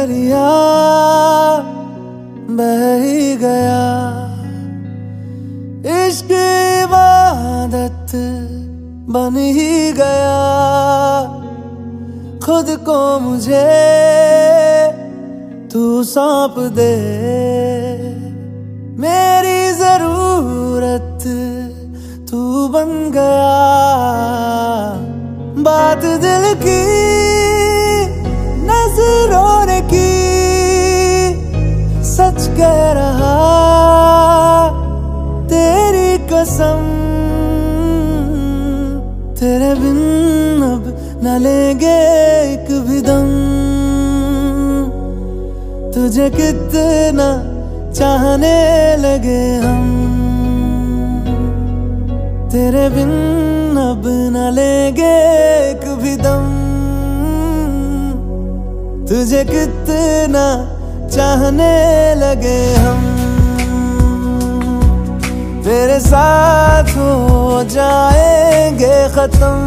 दरिया बह ही गया। इश्क इबादत बन ही गया। खुद को मुझे तू सौंप दे। मेरी ज़रूरत तू बन गया। बात दिल की कसम, तेरे बिन अब न लेंगे एक भी दम। तुझे कितना चाहने लगे हम, तेरे बिन अब न लेंगे एक भी दम। तुझे कितना चाहने लगे हम। तेरे साथ हो जाएँगे खत्म।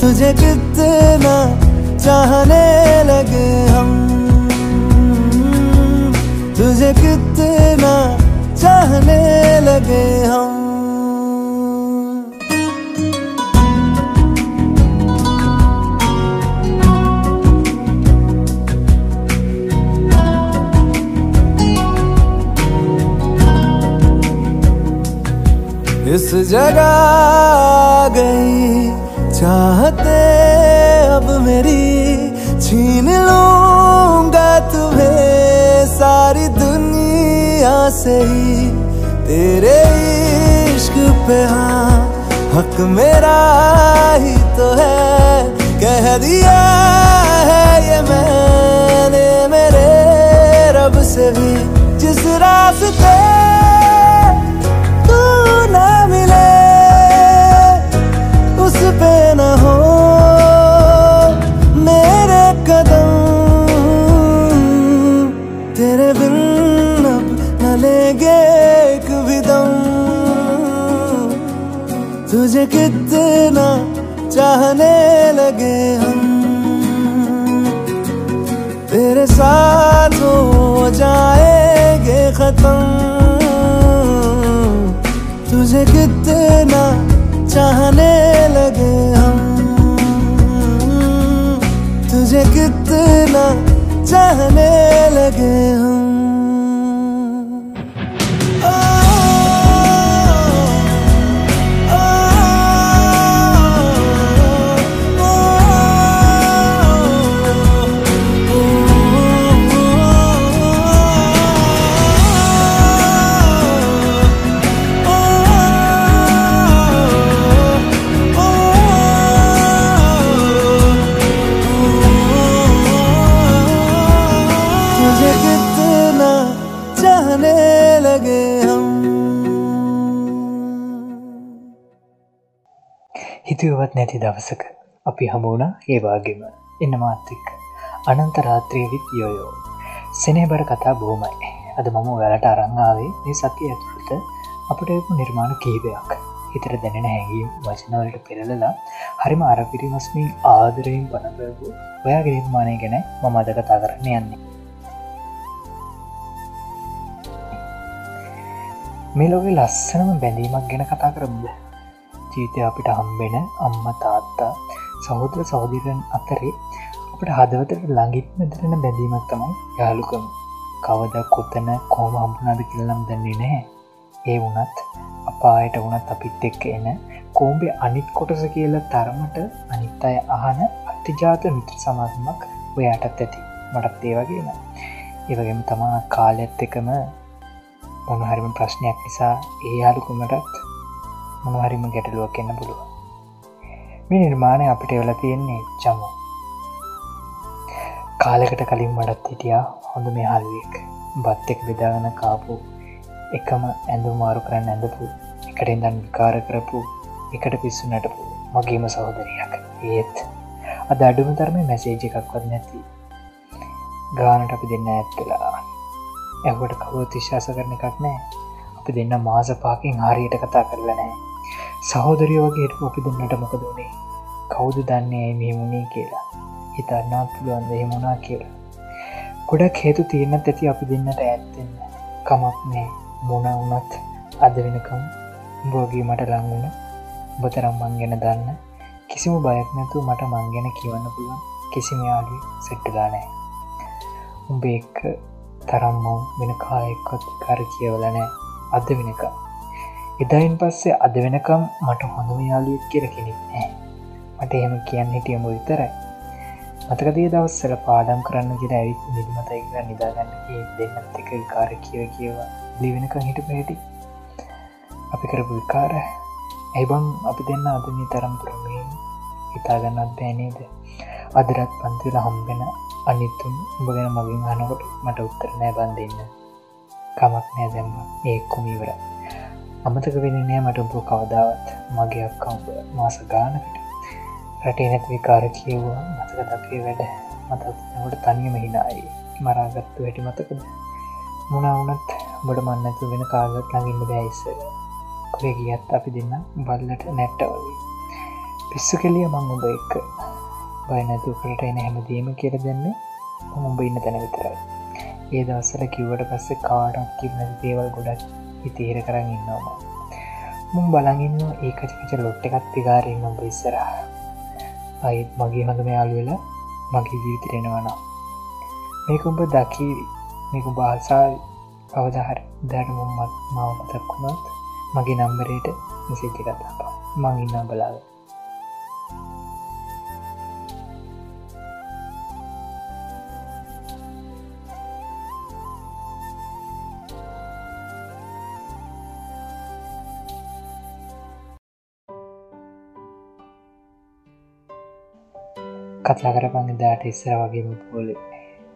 तुझे कितना चाहने लगे हम। तुझे कितना चाहने लगे हम। इस जगह गई। चाहते अब मेरी छीन लूँगा तुम्हें सारी दुनिया से ही। तेरे इश्क पे हाँ हक मेरा ही तो है। कह दिया है ये मैंने मेरे रब से भी, जिस रास्ते कितना चाहने लगे हम। तेरे साथ हो जाएँगे खत्म। तुझे कितना चाहने लगे हम। तुझे कितना चाहने लगे हम। නැති දවසක අපි හමුවුණ ඒවාගේම එන්න මාත්තික් අනන්ත රාත්‍රියවිත් යොයෝ සෙනේබර කතා බෝමයි අද මම වැලට අරංආාවේ මේ සතිය ඇතුළත අපට එපු නිර්මාණ කීපයක් හිතර දැනෙන හැඟීම් වචනවලට පෙරලලා හරිම අරපිරිමස්මින් ආදරයෙන් පනබවූ ඔයාගේ නිර්මාණය ගැන මම අද කතා කරන්න යන්නේ. මේ ලෝක ලස්සනම බැඳීමක් ගැන කතා කරමුද? ජීවිතය අපිට හම්බෙන අම්ම තාත්තා සහෝදර සහෝදිරන් අතරේ අපට හදවතට ළඟිත්ම දෙරෙන බැඳීමක් තමයි යාලුකම කවද කොතන කෝම හම්පුනාද කියලනම් දන්නේ නැහැ. ඒ වනත් අපායට වනත් අපිත් එක්ක එන කෝම්බේ අනිත් කොටස කියලා තරමට අනිත් අය අහන අතිජාත මිත්‍ර සමාගමක් ඔයාටත් ඇති. මටත් ඒ වගේම ඒවගේම තමා කාලෙත් එකම මොනහරිම ප්‍රශ්නයක් නිසා ඒ යාලුකුමටත් මොනහරිම ගැටලුවක් එන්න පුළුව මේ නිර්මාණය අපිට එවල තියෙන්නේ චමු කාලෙකට කලින් මටත් හිටියා හොඳ මේ හල්ුවෙක්. බත් එක් බෙදාගන කාපු එකම ඇඳු මාරු කරන්න ඇඳපු එකට ඉදන් විකාර කරපු එකට පිස්සු නටපු මගේම සහෝදරයක්. ඒත් අද අඩුම ධර්ම මැසේජ එකක්වත් නැති. ගානට අපි දෙන්න ඇත්වෙලා ඇහුවට කවුත් විශ්වාස කරන එකක් නෑ අපි දෙන්න මාස පාකින් හරියට කතා කරලා නෑ සහෝදරිය වගේ අපි දෙන්නට මොකද වනේ? කවුද දන්නේ ඇයි මෙමුණේ කියලා? හිතන්නාත් පුළුවන්ද එහෙමුණා කියලා? ගොඩක් හේතු තියන්නත් ඇති අපි දෙන්නට ඇත්තෙන්න කමක් නෑ මොන වනත් අද වෙනකම් බෝගී මට ලංවුණ බතරම් මං ගැන දන්න. කිසිම බයක් නැතු මට මං ගැන කියවන්න පුළුවන්. කිසිම යාලි සෙට්ටලා නෑ උඹ එක්ක තරම් මං වෙන කායෙක්කොත් කර කියවලනෑ අද වෙනක එදායින් පස්සේ අද වෙනකම් මට හොඳම යාලුවත් කියර කෙනෙක් නෑ මට එහෙම කියන්න හිටියම විතරයි. මතකදේ දවස්සල පාඩම් කරන්න ගෙන ඇවිත් නිදිමතයි කර නිදාගන්න දෙන්නත් එක කාර කියව කියවා ලිවෙනක හිට. පැටි අපි කරපු විකාර. ඇයිබං අපි දෙන්න අදනී තරම් තුරමේ හිතාගන්නත් බෑනේද අදරත් පන්තිල හම්බෙන අනිත්තුන් උඹ ගැන මගින් හනකොට මට උත්තර නෑ බන්ධන්න කමක් නෑ දැම්ම. ඒක්කුමීවර අමතක වෙන නෑ මට උඹ කවදාවත් මගේ අක්කම්ප මාස ගානකට රටේ නැති විකාර කියවවා. මතක දකේ වැඩ. මතට තනියම හිනායි. මරාගත්තු වැටි මතකද? මුණවනත් බොඩ මන්නතු වෙන කාගත් ලඟින්න බැයිස්සර කොය ගියත් අපි දෙන්න බල්ලට නැට්ට වගේ. පිස්සු කෙලිය මං උඹ එක්ක. බයනැතු කරට එන හැමදීම කියර දෙන්න උඹ ඉන්න තැන විතරයි. ඒ දවස්සල කිව්වට පස්සේ කාඩක් කිවන දේවල් ගොඩක් හිතේර කරන්න ඉන්නවා මුම් බලඟන්න ඒකචිච ලොට්ට එකත් පිකාරන්න උඹ ඉස්සරහ අයිත් මගේ හඳම යාලුවෙලා මගේ ජීවිතරෙනවනා මේකුඹ දකීවි මේක භාසා කවදහර දැරමුම්මත් මවමතක් වුණොත් මගේ නම්බරයට මෙසේජ කතාපා මං ඉන්නා බලාව කතා කරපන් දාට ඉස්සර වගේම පෝලේ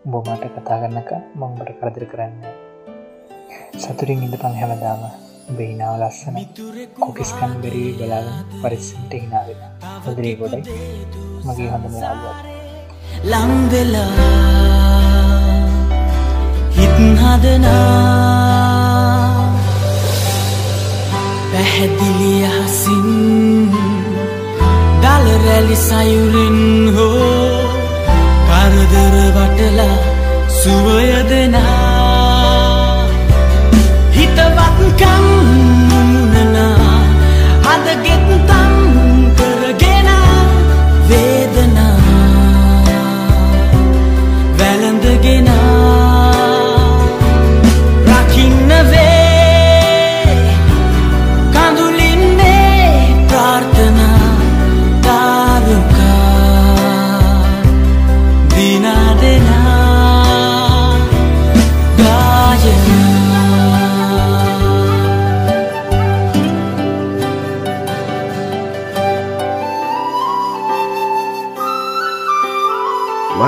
උඹ මට කතා කරන්නක මංබට කරදර කරන්න. සතුරින් ඉඳ පං හැමදාම බහිනාව ලස්සන කොකිස්කන් බැරී බලාගෙන පරිස්සට හිනාවෙන හොදරේ ගොඩයි. මගේ හොඳම යාලුවත් ලංවෙලා හිත් හදනා පැහැදිලි අහසින් දල රැලි සයුරින් හෝ කරදර වටලා සුවය දෙනා. හිතවත්කම්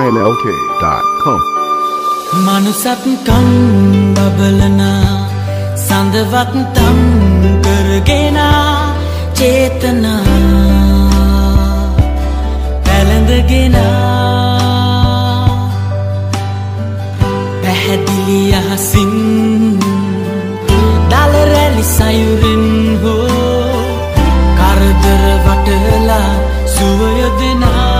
lionlk.com. මනුසත්කම් බබලන සඳවත්තම් කරගෙන චේතනා පැළඳගෙන පැහැදිලි අහසින් දලරැලි සයුරෙන් හෝ කරදර වටලා සුවය දෙනා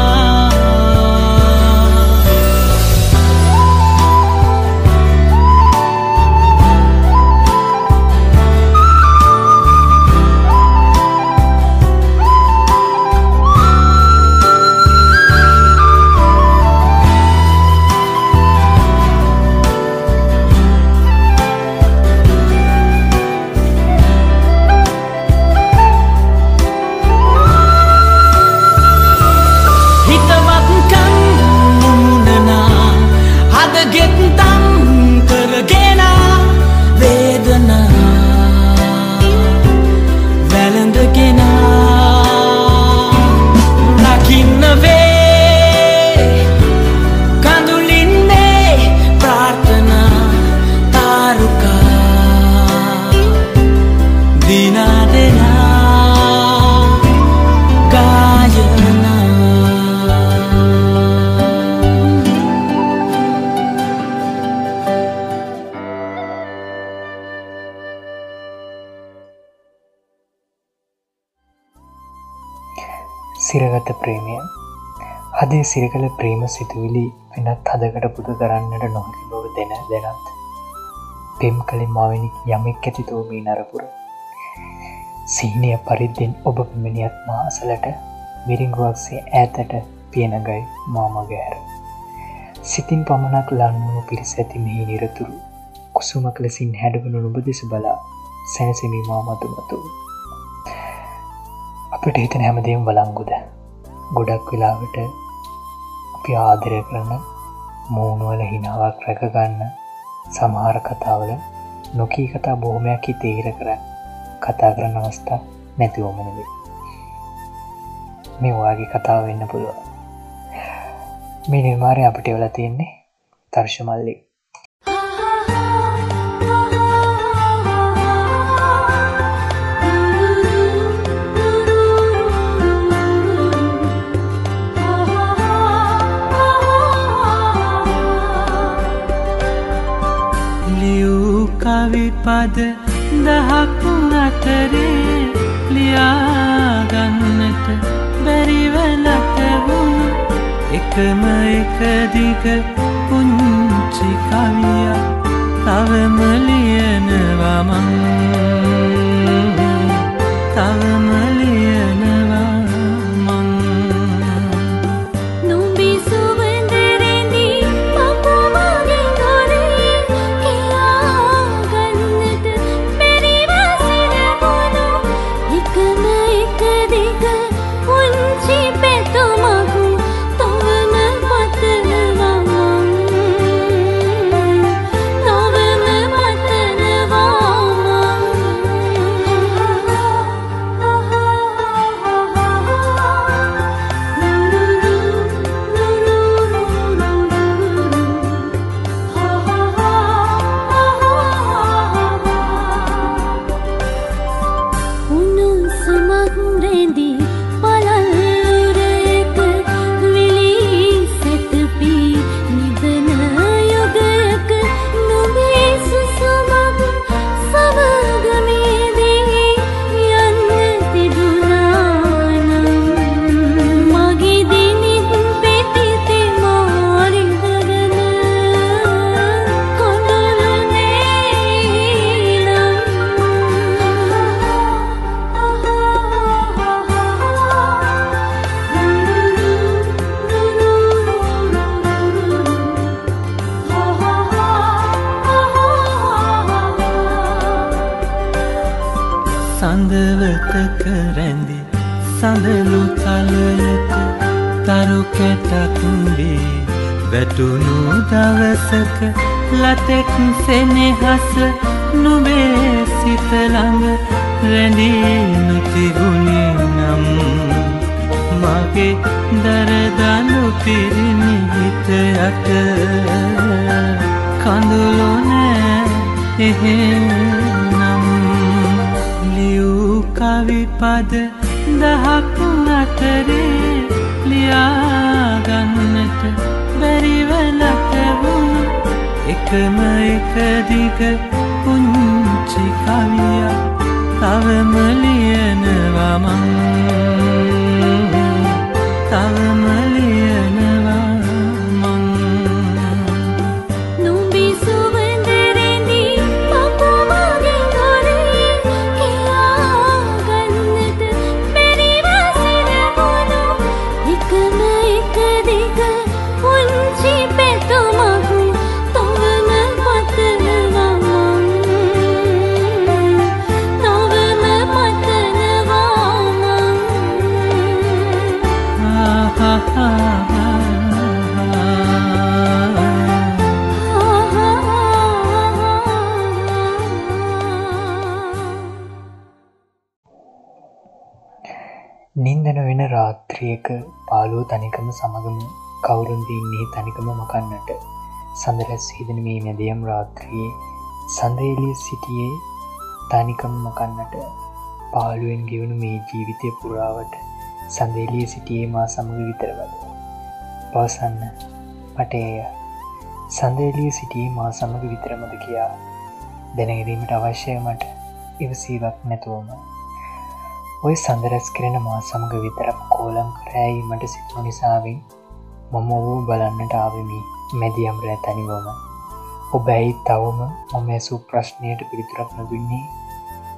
හදවත ප්‍රේමය. හදේ සිරිකල ප්‍රේම සිතුවිලි වෙනත් හදකට පුද කරන්නට නොහැකි බව දෙන දෙනත් පෙම් කලින් මවැනි යමෙක් ඇති තෝමී නරපුර. සීනය පරිද්දෙන් ඔබ පෙමිණියත් මාසලට මිරිංගුවක්සේ ඈතට පියනගයි මාමගෑර සිතින් පමණක් ලන්නුව පිරිස ඇති මෙහි නිරතුරු කුසුමක් ලෙසින් හැඩවනු නුබ දෙස බලා සැනසෙමීමා මතුමතු අපට හිතන හැමදේම් වලංගුද ගොඩක් වෙලාවට අපි ආදරය කරන මූුණුවල හිනාවක් රැකගන්න සමහර කතාවල නොකී කතා බොහොමයක් හි තේර කර කතා කරන්න අවස්ථා නැතිවෝමනද මේ වාගේ කතාව වෙන්න පුළුවන්. මේ නිර්මාරය අපට වෙලා තියෙන්නේ තර්ශමල්ලි. කවිපද දහක් අතරේ ලියාගන්නට බැරිවලටවුණු එකම එකදිග පුංචි කවිය තවම ලියනවමං තවම සඳවතක රැඳි සඳලු තලයට තරු කැටක් වේ වැටුණු දවසක ලතෙක් සෙනෙහස නුඹේ සිත ළඟ රැඳී නොතිබුණේ නම්. මගේ දරදනු පිරිමි හිත යට කඳුළු නෑ එහෙ කවිපද දහක් අතරේ ලියාගන්නට බැරිවලට වුණ එකම එක දිග පුංචි කවිය තවම ලියනවා මං. තවම රාත්‍රියක පාලුව තනිකම සමගම කවුරුන්දන්නේ තනිකම මකන්නට. සඳරැස් හිදන මේ මැදියම් රාත්‍රයේ සඳේලිය සිටියේ තනිකම මකන්නට පාලුවෙන් ගෙවුණු මේ ජීවිතය පුරාවට සඳේලිය සිටියේ මා සමඟ විතරවද? පවසන්න. මටේය සඳේලිය සිටියේ මා සමඟ විතරමද කියා දැනගරීමට අවශ්‍යය මට. ඉවසීවක් නැතුවම. ඔය සඳරැස් කරෙන මා සමඟ විතරක් කෝලම් කරෑීමට සිතුව නිසාවෙන් මම ඔවූ බලන්නට ආවමි මැදියම් රෑ තනිවම. ඔබ ඇයි තවම මම ඇසූ ප්‍රශ්නයට පිළිතුරක් නොදුන්නේ?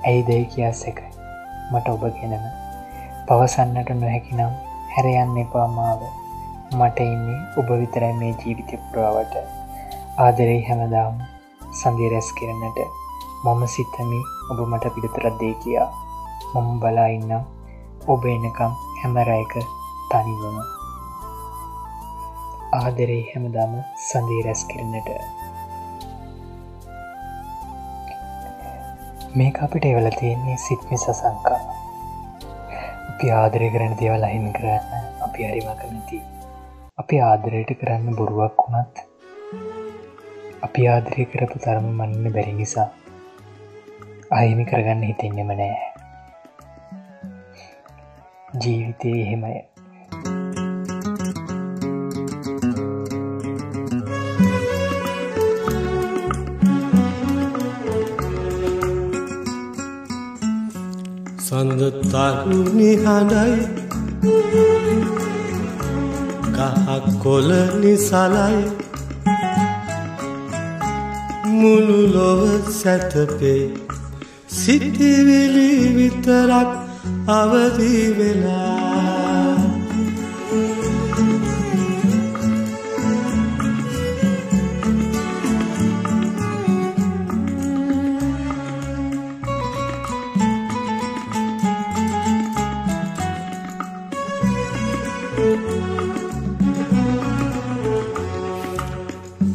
ඇයි දැයි කියා සැකයි මට ඔබ ගැනම. පවසන්නට නොහැකිනම් හැරයන්න එපාමාව මට ඉන්නේ ඔබ විතරයි මේ ජීවිත පුරාවට. ආදරෙයි හැමදාම් සඳී රැස් කරනට මම සිතමි ඔබ මට පිළිතුරත් දේ කියා. මම බලා ඉන්නම්. ඔබ එනකම් හැමරයක තනිවම. ආදරේ හැමදාම සඳී රැස් කරනට මේක අපිට එවල තියෙන්නේ සිත්මි සසංකා අපි ආදරය කරන දේවල් අහින් කරන්න අපි හරිම කමති අපි ආදරයට කරන්න බොරුවක් වුණත් අපි ආදරය කරපු තරම මන්න බැරි නිසා අහිමි කරගන්න හිතෙන්නෙම නෑ. ජීවිතය එහෙමය. සඳ තරුණි හඬයි. ගහක් කොල නිසලයි. මුළු ලොව සැතපේ සිතිවිලි විතරක් අවදි වෙලා.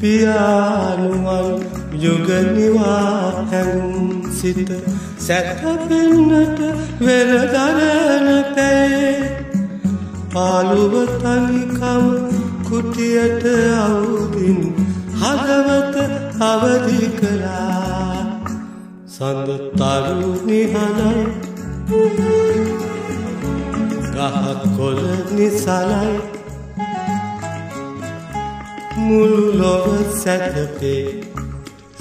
පියානුවල් යුගනිවා හැඟුම් සිත සැතපෙන්නට වෙරදරන පැේ පාළුව තනිකම කුටියට අවුදින් හදවත අවදි කළා. සඳ තරු නිහනයි ගහක් කොල නිසලයි. මුළු ලොව සැතපේ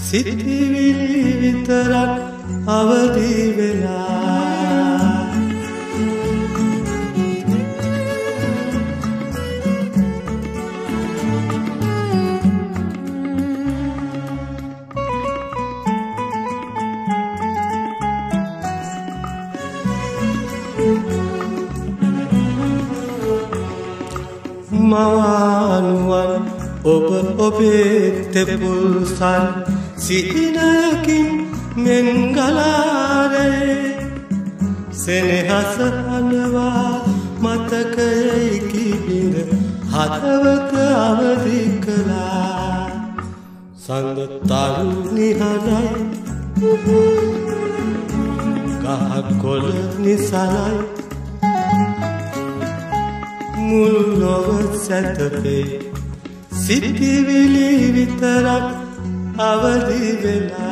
සිතිවිලි විතරක් අවදි වෙලා. මවානුවන් ඔබ ඔබේ තෙපුල් සල් සිහිනයකින් මෙන්ගලාරේ සෙනෙහස හනවා මතකයයිකි බිඳ හදවත අවදි කලා සඳ තරු නිහනයි ගහක් කොල නිසලයි. මුළු ලොව සැතපේ සිතිවිලි විතරක් අවදි වෙලා.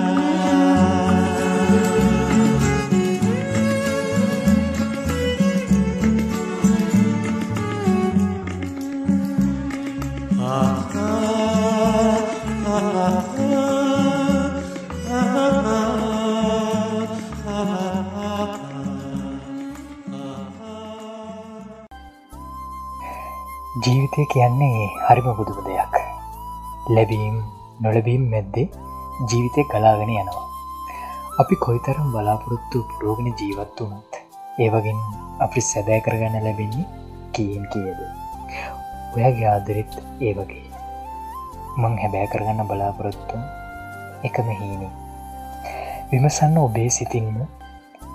ජීවිතය කියන්නේ හරිම බුදුම දෙයක්. ලැබීම් නොලබීම් මැද්දේ ජීවිතය ගලාගෙන යනවා. අපි කොයිතරම් බලාපොරොත්තු පුරෝගෙන ජීවත් වනත් ඒවගින් අපි සැදෑ කරගන්න ලැබෙන්නේ කීන් කියද? ඔයාගේ ආදරෙත් ඒ වගේ. මං හැබෑ කරගන්න බලාපොරොත්තු එකම හීනේ. විමසන්න ඔබේ සිතින්ම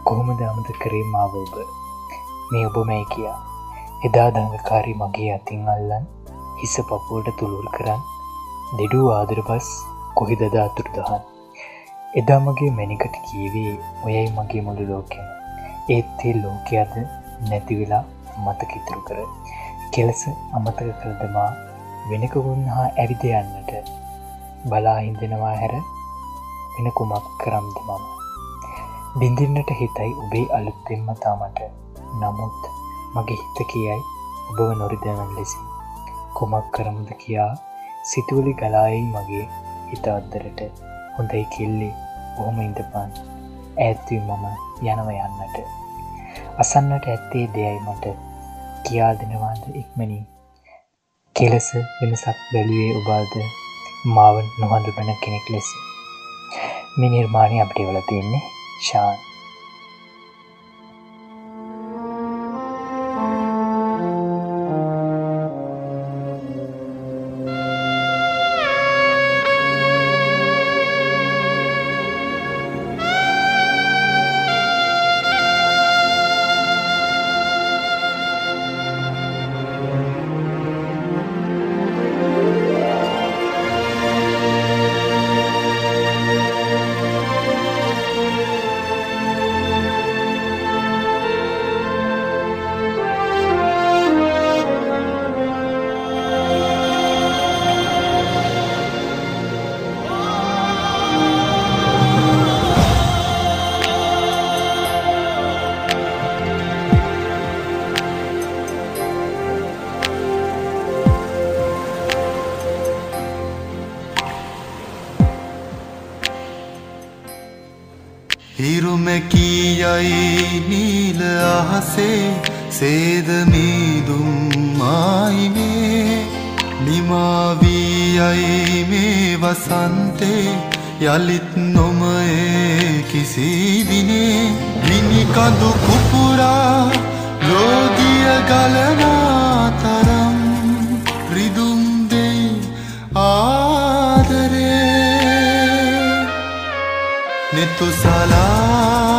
කොහොමද අමත කරේ මාව ඔබ? මේ ඔබමැයි කියා. එදා දඟකාරි මගේ අතින් අල්ලන් හිස පපුුවට තුළුල් කරන්න දෙඩූ ආදරපස් කොහිදද අතුරු දහන්. එදා මගේ මැනිකට කීවේ ඔයයි මගේ මුළු ලෝකෙම. ඒත්තේ ලෝකයද නැතිවෙලා මතකිතුරු කර. කෙලස අමතක කරදමා වෙනකගුන් හා ඇවිද යන්නට බලා හින්දෙනවා හැර වෙන කුමක් කරම්ද මම. බිඳින්නට හිතයි ඔබේ අලුත්තෙන්ම තාමට. නමුත් මගේ හිත කියයි ඔබව නොරිදැනම් ලෙසින් කොමක් කරමුද කියා සිතුවලි ගලායි මගේ හිත අත්දරට හොඳයි කෙල්ලේ බොහොම ඉඳපන්. ඇත්තුයි මම යනව යන්නට. අසන්නට ඇත්තේ දෙයයි මට. කියා දෙනවාද ඉක්මනින්? කෙලෙස වෙනසක් බැලුවේ ඔබාද? මාව නොහඳු පැන කෙනෙක් ලෙස. මේ නිර්මාණය අපිට වල තියන්නේ ශාන්. ஆசே சேத மீதும் மாய்மே නිමාවීයයි මේ වසන්තේ යළිත් නොමයේ කිසිදිනේ විනිකඳු කුපුරා ලෝදිය ගලනා තරම් රිදුම් දෙයි ආදරේ. නෙතුසලා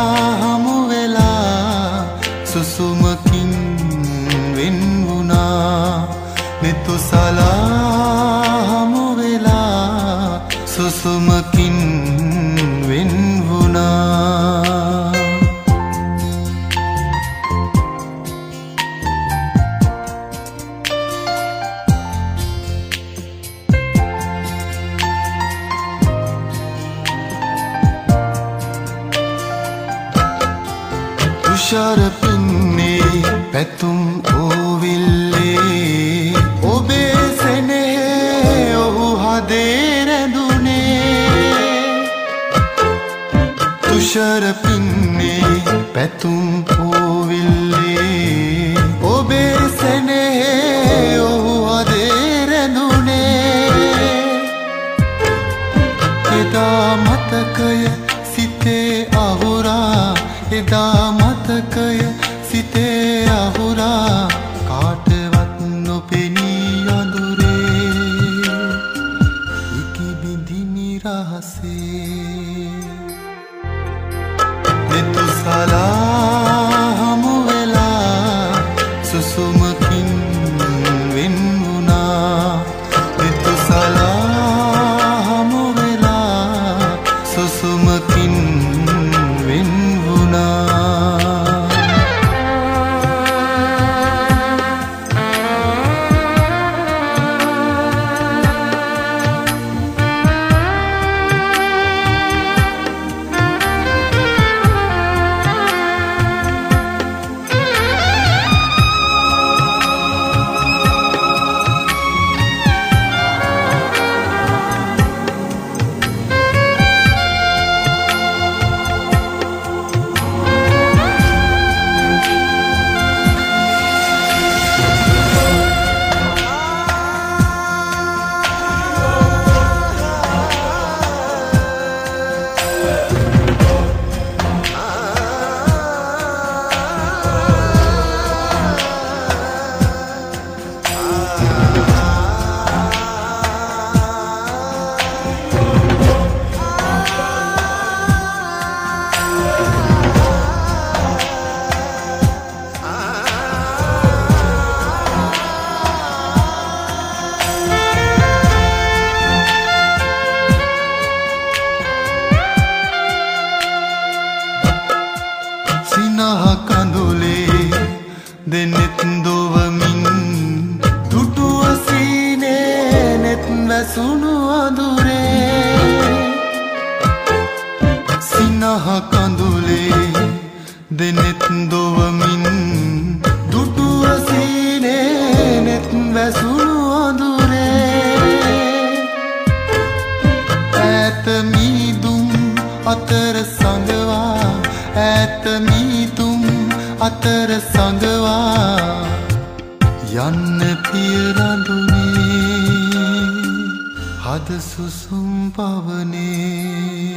අද සුසුම් පවනේ.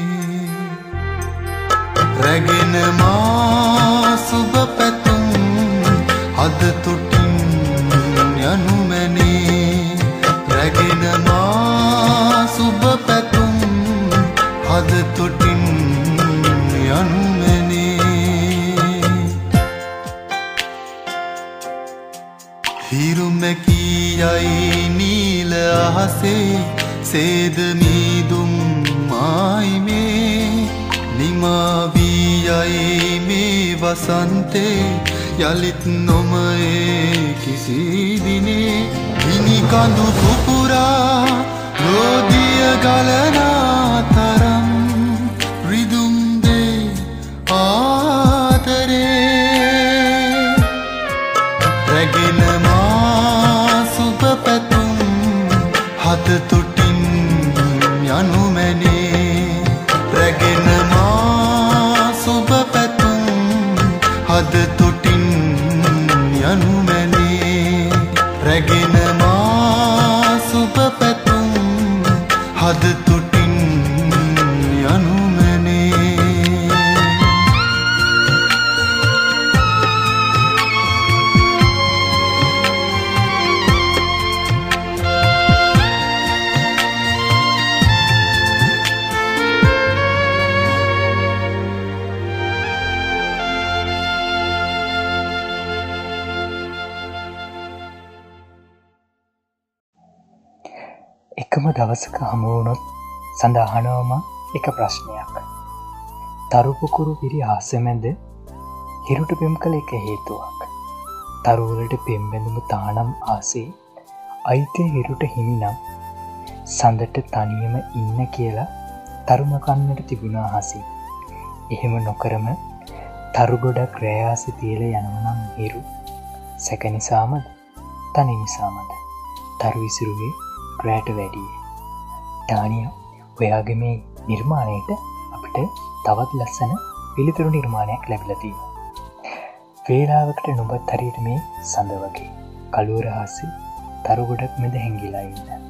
රැගෙන මා සුබ පැතුම් අද තුටින් වසන්තේ යළිත් නොමයේ කිසිදිනේ හිනිකඳු පුපුරා රෝදිය ගලනා දවසක හමුවුණොත් සඳහනවම එක ප්‍රශ්නයක්. තරුපුකුරු පිරි ආසමැද හිරුට පෙම් කළ එක හේතුවක්. තරුවලට පෙම්බැඳුම තානම් ආසේ අයිතය හිරුට හිමිනම් සඳට තනියම ඉන්න කියලා තරුණකන්නට තිබුණා හසි. එහෙම නොකරම තරුගොඩක් රෑයාසි තියල යනවනම් හිරු සැක නිසාමද? තනි නිසාමද? තරු විසිරුවේ රෑට වැඩිය. ටානිය ඔයාගේ මේ නිර්මාණයට අපිට තවත් ලස්සන පිළිතුරු නිර්මාණයක් ලැබිලතිී වේලාවකට නොබත් හරියට මේ සඳ වගේ කළුවර හාසි තරුගොඩක් මෙද හැඟිලා ඉන්න.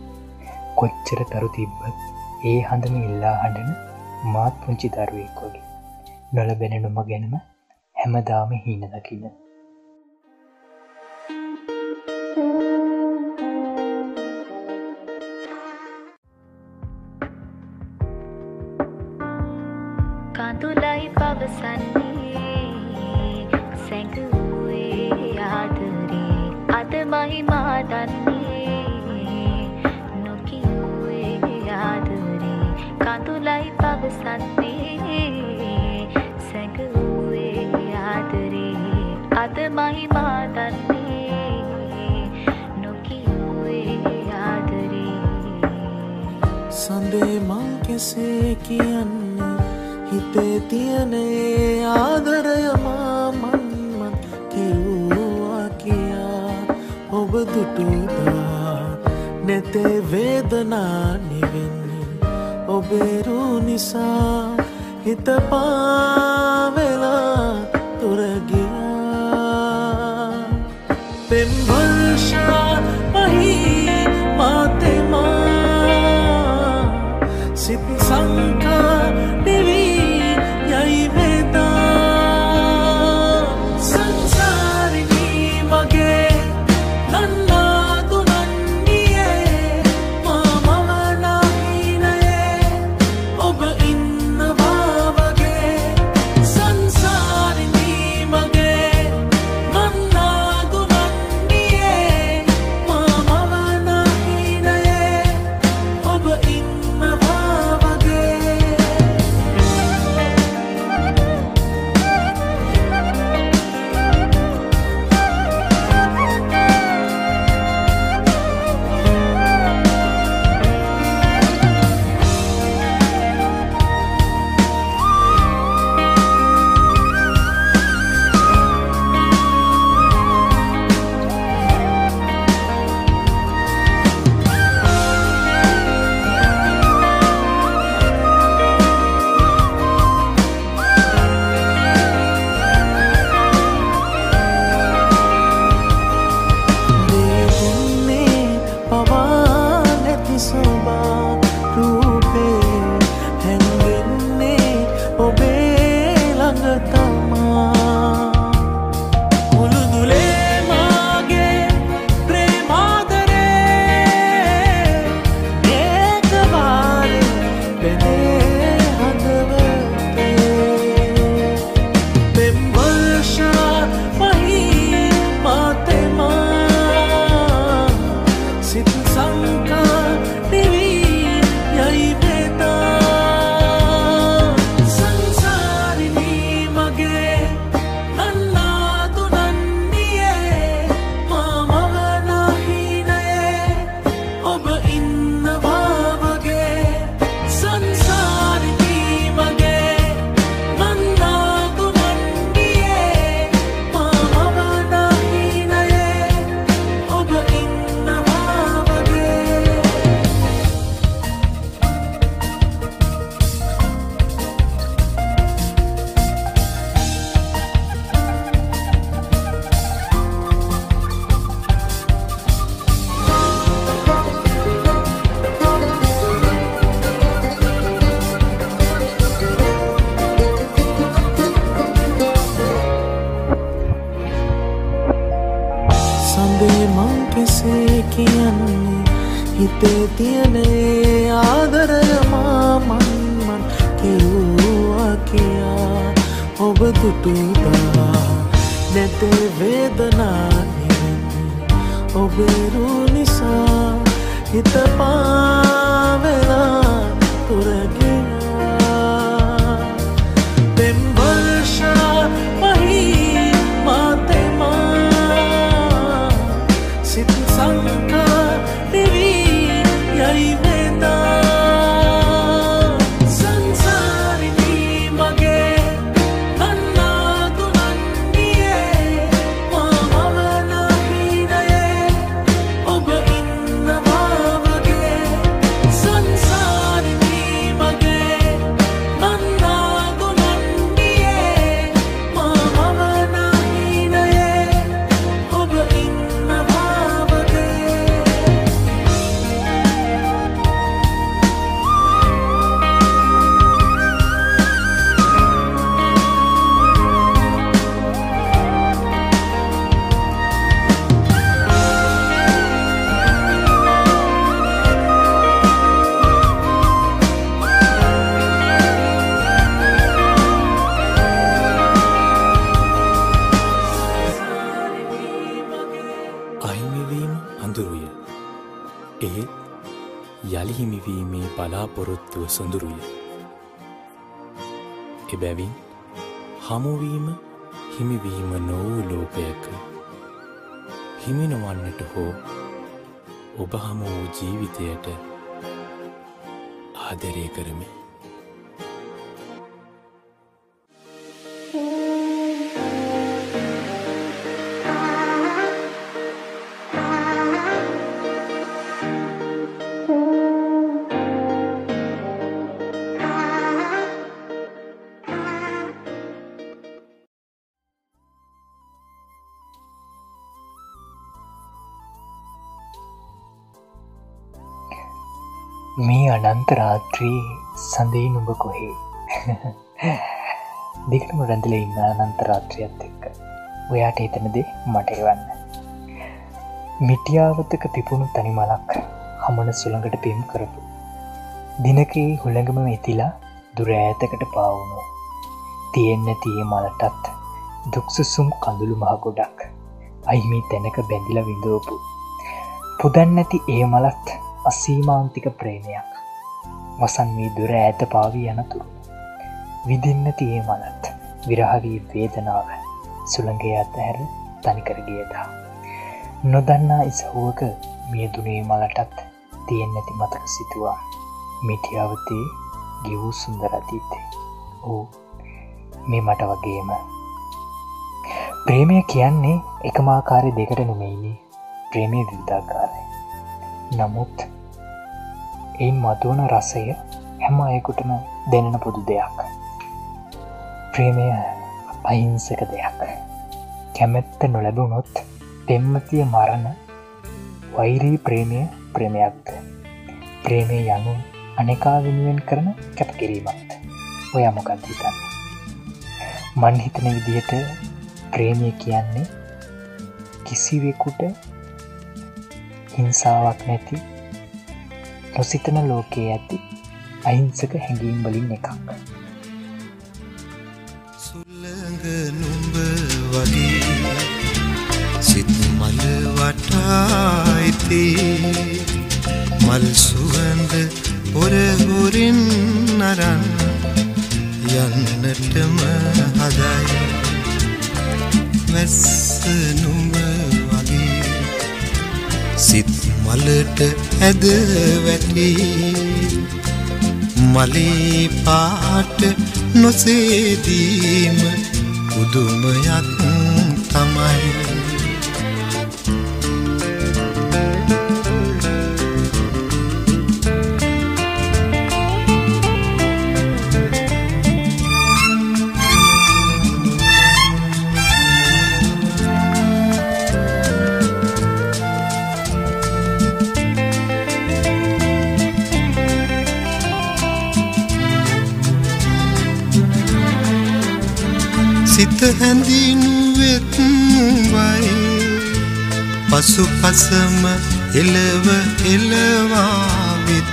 කොච්චර තරු තිබ්බත් ඒ හඳම ඉල්ලා හඬන මාත් පුංචි දරුවෙක් වගේ. නොලබෙන නොම ගැනම හැමදාම හීන දකින්න. කඳුලයි පවසන්නේ. සැඟවුවේ ආදරේ අද මහිමා දන්නේ නොකිව්වේ ආදරේ කඳුලයි පවසන්නේ. සැඟවුවේ ආදරේ අද මහිමා දන්නේ නොකිව්වේ ආදරේ. සඳේ මං කෙසේ කියන්නේ? හිතේ තියනේ ආදරයමා මන්මත් කිව්වා කියා. ඔබ දුටුදා නැතේ වේදනා නිවෙන්නේ ඔබේරු නිසා. හිත පාවෙලා තුරගියා පෙම්වර්ෂා පහි මාතෙමා එබැවින් හමුවීම හිමිවීම නොවූ ලෝකයක හිමිනොවන්නට හෝ ඔබ හමු වූ ජීවිතයට ආදරය කරමි. මේ අනන්ත රාත්‍රී සඳයි නුඹ කොහේ? දිකටම රැඳල ඉන්න අනන්තරාත්‍රයත් එක්ක. ඔයාට එතනදේ මට එවන්න. මිටියාවතක පිපුණු තනි මලක් හමන සුළඟට පෙම් කරපු. දිනකේ හුළඟම ඇතිලා දුර ඈතකට පාවුණු තියෙන්න තිය මලටත් දුක්සුසුම් කඳුළු මහ ගොඩක්. අයිමි තැනක බැඳිල විඳෝපු පුදන්නැති ඒ මලත් අසීමාන්තික ප්‍රේමයක්. වසන් වී දුර ඇත පාවී යනතුරු. විදින්න තියේ මලත් විරහවී වේදනාව සුළඟේ අතහැර තනිකරගියදා නොදන්නා ඉසහුවක මියදුනේ මලටත් තියෙන් නැති මතක සිතුවා. මිටියාවතේ ගිවූ සුන්දරතීතේ ඕ මේ මට වගේම. ප්‍රේමය කියන්නේ එකමාකාරය දෙකට නෙමෙයිනි. ප්‍රේමය විවිධාකාරය. නමුත් එයින් මතුවන රසය හැම අයකුටම දෙනන පොදු දෙයක්. ප්‍රේමය අහිංසක දෙයක්. කැමැත්ත නොලැබුණොත් පෙම්මතිය මරණ වෛරී ප්‍රේමය ප්‍රේමයක්ද ප්‍රේමය යනු අනෙකා වෙනුවෙන් කරන කැපකිරීමත් ඔය මොකක්ද හිතන්නේ? මන් හිතන විදිහට ප්‍රේමය කියන්නේ කිසිවෙකුට හිංසාවක් නැති නොසිතන ලෝකයේ ඇති අහිංසක හැඟීම් වලින් එකක්. සුල්ලඟ නුඹ වගේ සිත් මල වටායිති මල් සුවඳ පොරහුරින් නරන් යන්නටම හදයි. වැස්ස නුඹ වගේ සිත් මලට ඇද වැටි. මලේ පාට නොසේදීම පුදුමයක් තමයි. සිත හැඳිනුවෙත් වයි පසු පසම එලව එලවාවිත්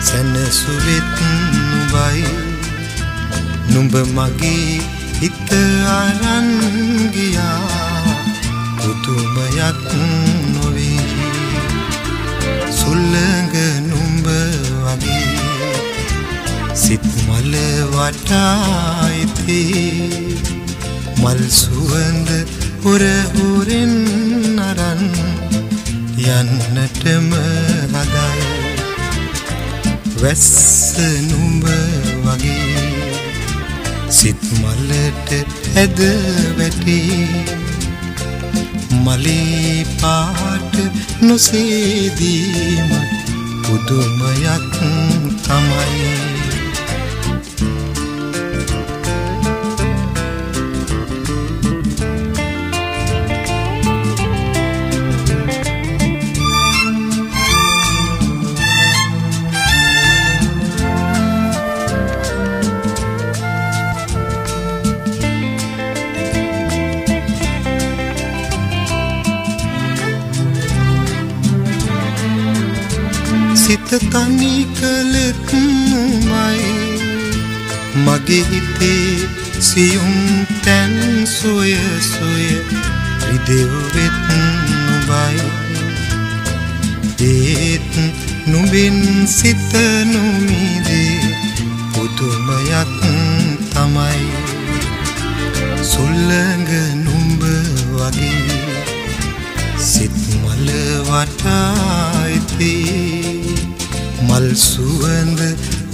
සැනසුවෙත් නුබයි නුඹ මගේ හිත අරන්ගියා පුතුමයක් නොවේ. සුල්ලඟ නුඹ වගේ සිත් මල වටායිතේ මල් සුවඳ හොරහොරෙන් අරන් යන්නටම හදයි වැස්ස නුඹ වගේ සිත් මල්ලට ඇද වැටේ මලේ පාට නොසේදීම පුදුමයක් තමයි. සිත තනි කළෙත් මයි මගේ හිතේ සියුම් තැන් සොය සොය රිදෙව්වෙත් නුබයි ඒත් නුබින් සිත නොමිදේ පුදුමයක් තමයි. සුල්ලඟ නුඹ වගේ සිත් මල වටායිතේ මල් සුවඳ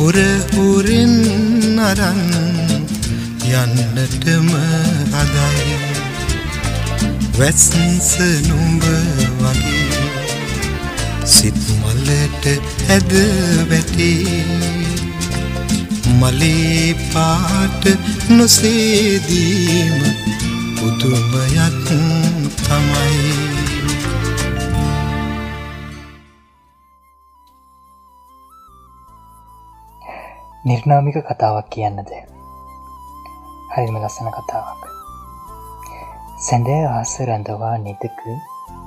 උරහුරින් අරන් යන්නටම හදයි වැස්සන්ස නුඹ වගේ සිත් මල්ලට ඇද වැටේ මලේ පාට නොසේදීම පුදුමයක් තමයි නිර්නාමික කතාවක් කියන්නද? හරිම ලස්සන කතාවක්. සැඳෑ ආස රැඳවා නිතක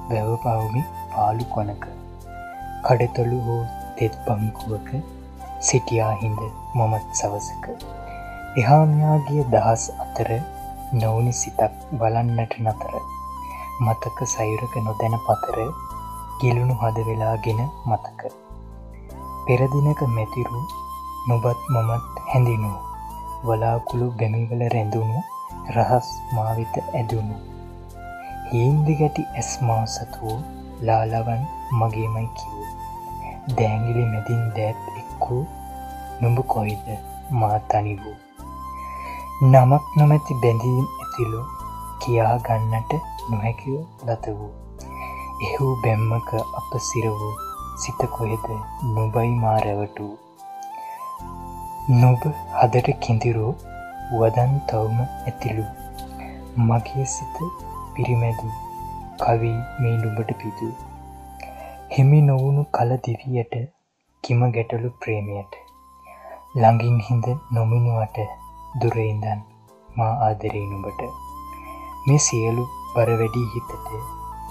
වැව පවුමි පාලු කොනක. කඩතොළු හෝ තෙත් පමිකුවක සිටියා හින්ද මොමත් සවසක. එහාමයාගේ දහස් අතර නොවනි සිතක් බලන්නට නතර. මතක සයුරක නොදැන පතර ගිලුණු හද වෙලාගෙන මතක. පෙරදිනක මැතිරු නොබත් මොමත් හැඳිනු. වලාකුළු ගැමිවල රැඳුණු රහස් මාවිත ඇදුණු. හීන්දි ගැටි ඇස්මා සතුවෝ ලාලවන් මගේමයි කිව් දෑගිලි මැදින් දෑත් එක්කූ නුඹ කොයිද මා තනි වූ නමක් නොමැති බැඳීම් ඇතිලු කියා ගන්නට නොහැකිව ලත වූ. එහු බැම්මක අප සිර වූ සිත කොහෙද නොබයි මාරැවටූ නොබ හදට කිඳිරෝ වදන් තවම ඇතිලු. මගේ සිත පිරිමැදූ කවී මේ නුඹට පිදූ. හිමි නොවුණු කල දිවියට කිම ගැටලු ප්‍රේමයට. ළඟින් හිඳ නොමිනුවට දුරඉඳන් මා ආදරේ නුඹට. මේ සියලු බර වැඩී හිතට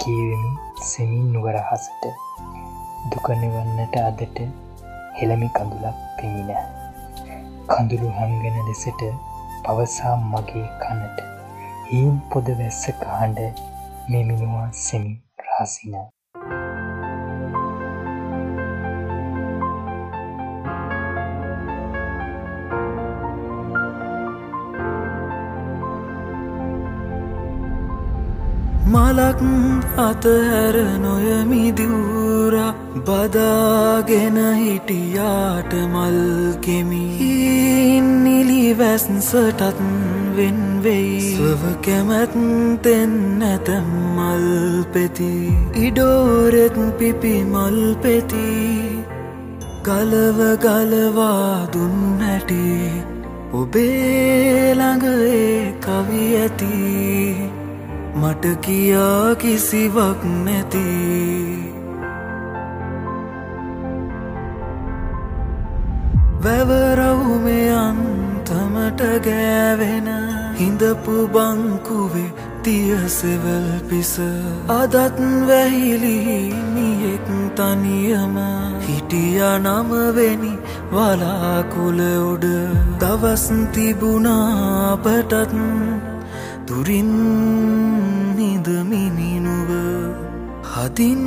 කියවෙමි සෙමින් නුවරහසට දුකනවන්නට අදට හෙළමි කඳුලක් පෙමිණ කඳුළු හංගෙන ලෙසට පවසා මගේ කනට. හීම් පොද වැස්ස කාණ්ඩ මෙමිනුවා සෙමි රාසිනා මලක් අතහැර නොයමිදූරා බදාගෙන හිටියාට මල් කෙමි. නිලි වැස්සටත් වෙන්වෙයි ස්වව කැමැත්තෙන් නැතැම් මල් පෙති. ඉඩෝරෙත් පිපි මල් පෙති. ගලව ගලවා දුන් හැටි. ඔබේ ළඟේ කවි ඇති. මට කියා කිසිවක් නැති. වැවරවුමේ අන්තමට ගෑවෙන හිඳපු බංකුවේ තියසෙවල් පිස. අදත් වැහිලිහිමියෙක් තනියම හිටිය නමවෙනි වලාකුල උඩ. දවස් තිබුණාපටත් දුරින් නිදමිනිනුව හතින්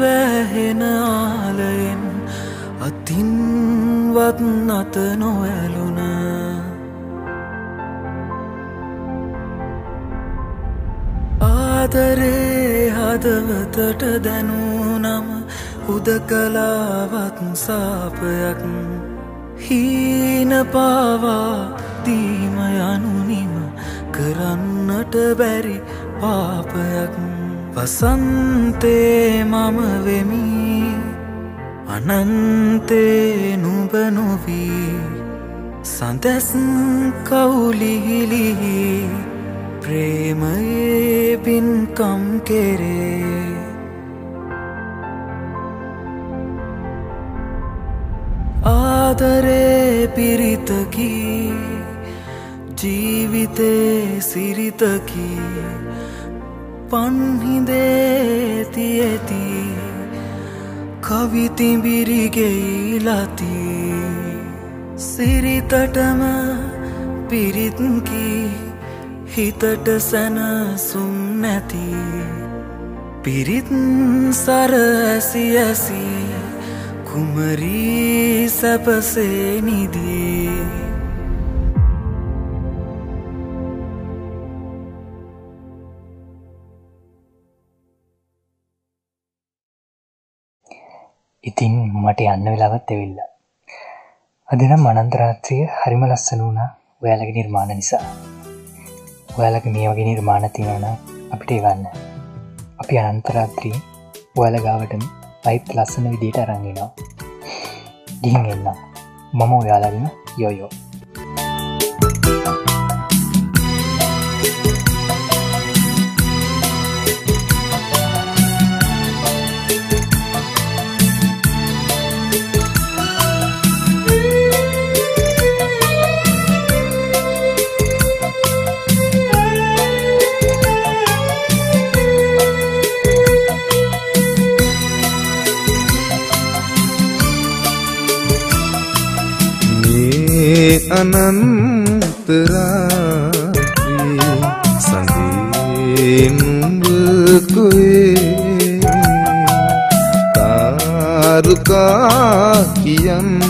වැහෙන ආලයෙන් අතින්වත් නත නොවැලුණ ආදරේ හදවතට දැනූනම උද කලාවත් සාපයක් හීන පාවා දීම යනුනිම කරන්නට බැරි පාපයක් වසන්තේ මම වෙමි. අනන්තේ නුබ නොවී. සඳැස් කවුලිහිලිහි ප්‍රේමයේ පින්කම් කෙරේ. ආදරේ පිරිතකි. ජීවිතේ සිරිතකි. පන්හිදේ තියති කවිතිඹිරිගෙයිලති සිරිතටම පිරිත්කි. හිතට සැනසුම් නැති. පිරිත් සර ඇසි ඇසි. කුමරී සැපසේ ඉතින් මට යන්න වෙලාවත් ඇවිල්ල. අදනම් මනන්තරාත්‍රය හරිම ලස්සන වුණා ඔයාලගේ නිර්මාණ නිසා. ඔයාලක මේ වගේ නිර්මාණ තියෙනවන අපිට එවන්න. අපි අනන්තරාත්‍රී ඔයාල ගාවටම අයිත් ලස්සන විදියට අරංගෙනවා. ගිහින් එන්න මම ඔයාලගෙන යොයෝ. අනන්තරාත්‍රී සඳේ නුඹ කොේ කාරුකා කියන්නකු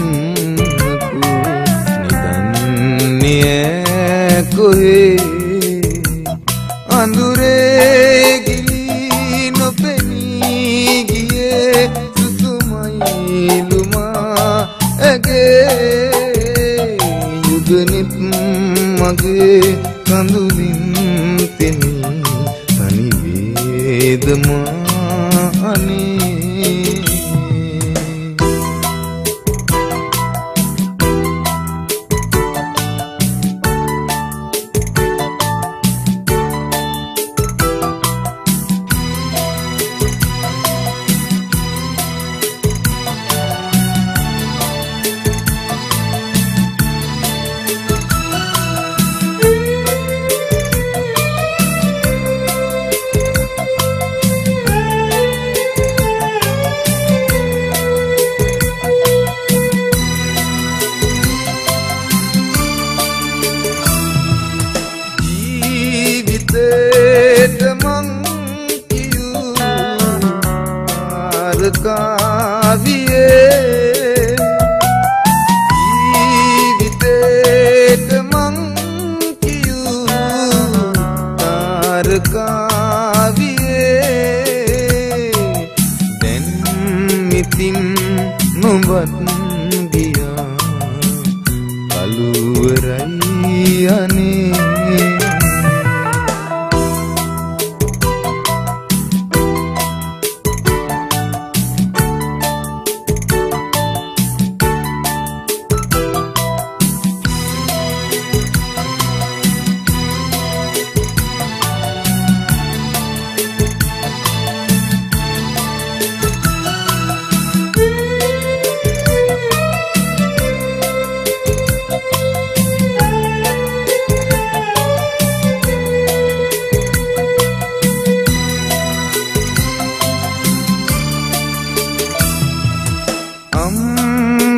කඳුලින් තෙමී තනිවේදමා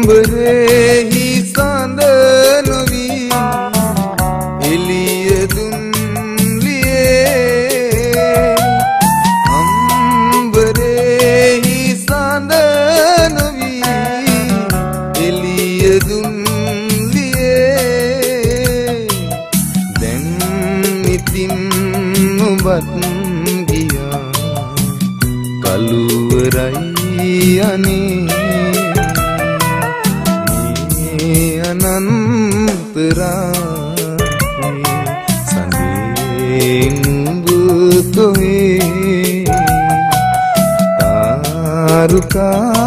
விரும்புகிறேன் casa.